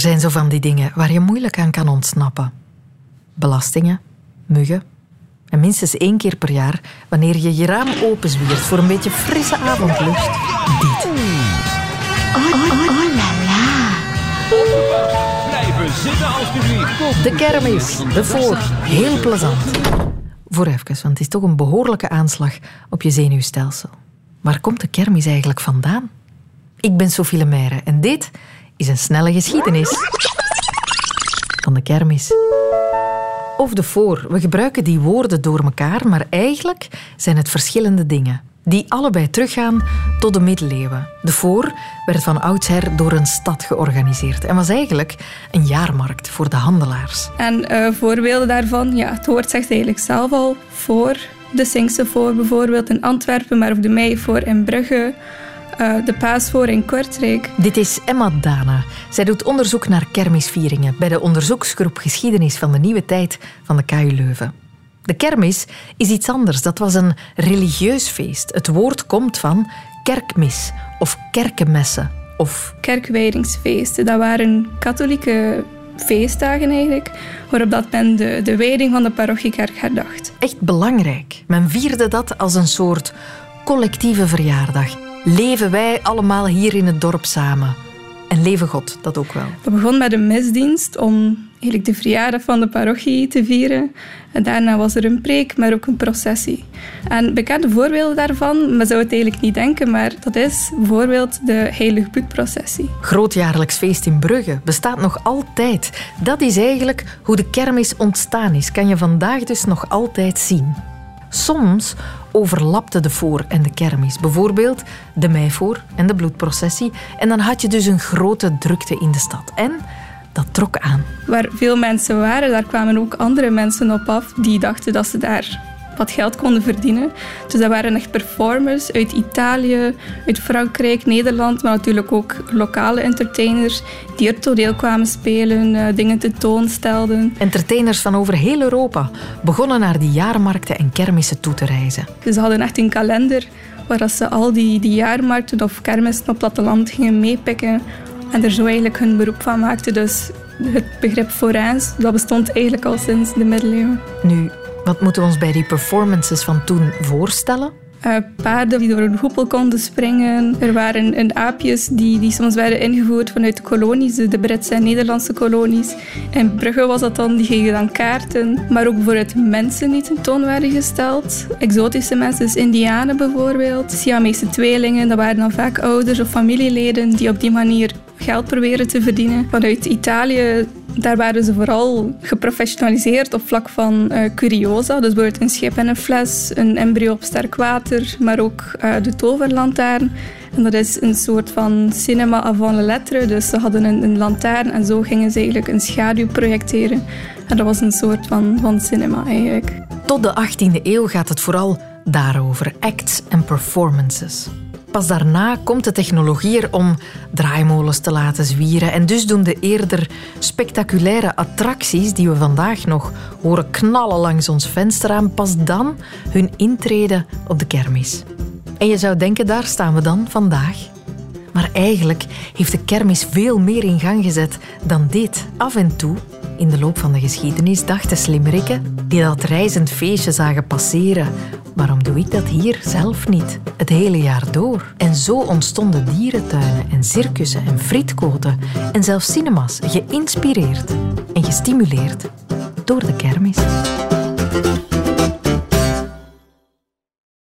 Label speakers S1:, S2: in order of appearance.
S1: Er zijn zo van die dingen waar je moeilijk aan kan ontsnappen. Belastingen, muggen. En minstens één keer per jaar, wanneer je je raam openzwiert voor een beetje frisse avondlucht, dit. De kermis, de voor, heel plezant. Voor even, want het is toch een behoorlijke aanslag op je zenuwstelsel. Waar komt de kermis eigenlijk vandaan? Ik ben Sophie Lemaire en dit is een snelle geschiedenis van de kermis. Of de voor. We gebruiken die woorden door elkaar, maar eigenlijk zijn het verschillende dingen. Die allebei teruggaan tot de middeleeuwen. De voor werd van oudsher door een stad georganiseerd en was eigenlijk een jaarmarkt voor de handelaars.
S2: En eh, voorbeelden daarvan, ja, het woord zegt eigenlijk zelf al voor. De Sinkse voor bijvoorbeeld in Antwerpen, maar ook de Mei voor in Brugge. Uh, de paasvoor in Kortrijk.
S1: Dit is Emma Dana. Zij doet onderzoek naar kermisvieringen bij de onderzoeksgroep Geschiedenis van de Nieuwe Tijd van de KU Leuven. De kermis is iets anders. Dat was een religieus feest. Het woord komt van kerkmis of kerkenmessen of...
S2: Kerkwijdingsfeesten. Dat waren katholieke feestdagen eigenlijk, waarop dat men de, de wijding van de parochiekerk herdacht.
S1: Echt belangrijk. Men vierde dat als een soort collectieve verjaardag. Leven wij allemaal hier in het dorp samen? En leven God, dat ook wel.
S2: Dat begon met een misdienst om eigenlijk de verjaardag van de parochie te vieren. En daarna was er een preek, maar ook een processie. En bekende voorbeelden daarvan, men zou het eigenlijk niet denken, maar dat is bijvoorbeeld de Heilig Bloedprocessie.
S1: Grootjaarlijks feest in Brugge bestaat nog altijd. Dat is eigenlijk hoe de kermis ontstaan is. Kan je vandaag dus nog altijd zien. Soms overlapte de voor- en de kermis. Bijvoorbeeld de meivoor en de bloedprocessie. En dan had je dus een grote drukte in de stad. En dat trok aan.
S2: Waar veel mensen waren, daar kwamen ook andere mensen op af die dachten dat ze daar wat geld konden verdienen. Dus dat waren echt performers uit Italië, uit Frankrijk, Nederland, maar natuurlijk ook lokale entertainers die er toneel kwamen spelen, uh, dingen tentoonstelden.
S1: Entertainers van over heel Europa begonnen naar die jaarmarkten en kermissen toe te reizen.
S2: Dus ze hadden echt een kalender waar ze al die, die jaarmarkten of kermissen op het platteland gingen meepikken en er zo eigenlijk hun beroep van maakten. Dus het begrip forains, dat bestond eigenlijk al sinds de middeleeuwen.
S1: Nu, wat moeten we ons bij die performances van toen voorstellen?
S2: Uh, paarden die door een hoepel konden springen. Er waren een aapjes die, die soms werden ingevoerd vanuit de kolonies, de Britse en Nederlandse kolonies. In Brugge was dat dan, die gingen dan kaarten. Maar ook bijvoorbeeld mensen die tentoon werden gesteld. Exotische mensen, dus indianen bijvoorbeeld. Siamese tweelingen, dat waren dan vaak ouders of familieleden die op die manier geld proberen te verdienen. Vanuit Italië daar waren ze vooral geprofessionaliseerd op vlak van uh, curiosa. Dus bijvoorbeeld een schip en een fles, een embryo op sterk water, maar ook uh, de toverlantaarn. En dat is een soort van cinema avant la lettre. Dus ze hadden een, een lantaarn en zo gingen ze eigenlijk een schaduw projecteren. En dat was een soort van, van cinema eigenlijk.
S1: Tot de 18e eeuw gaat het vooral daarover, acts en performances. Pas daarna komt de technologie er om draaimolens te laten zwieren. En dus doen de eerder spectaculaire attracties die we vandaag nog horen knallen langs ons venster aan, pas dan hun intrede op de kermis. En je zou denken, daar staan we dan vandaag. Maar eigenlijk heeft de kermis veel meer in gang gezet dan dit. Af en toe in de loop van de geschiedenis dachten slimmerikken die dat reizend feestje zagen passeren. Waarom doe ik dat hier zelf niet? Het hele jaar door. En zo ontstonden dierentuinen en circussen en frietkoten en zelfs cinemas, geïnspireerd en gestimuleerd door de kermis.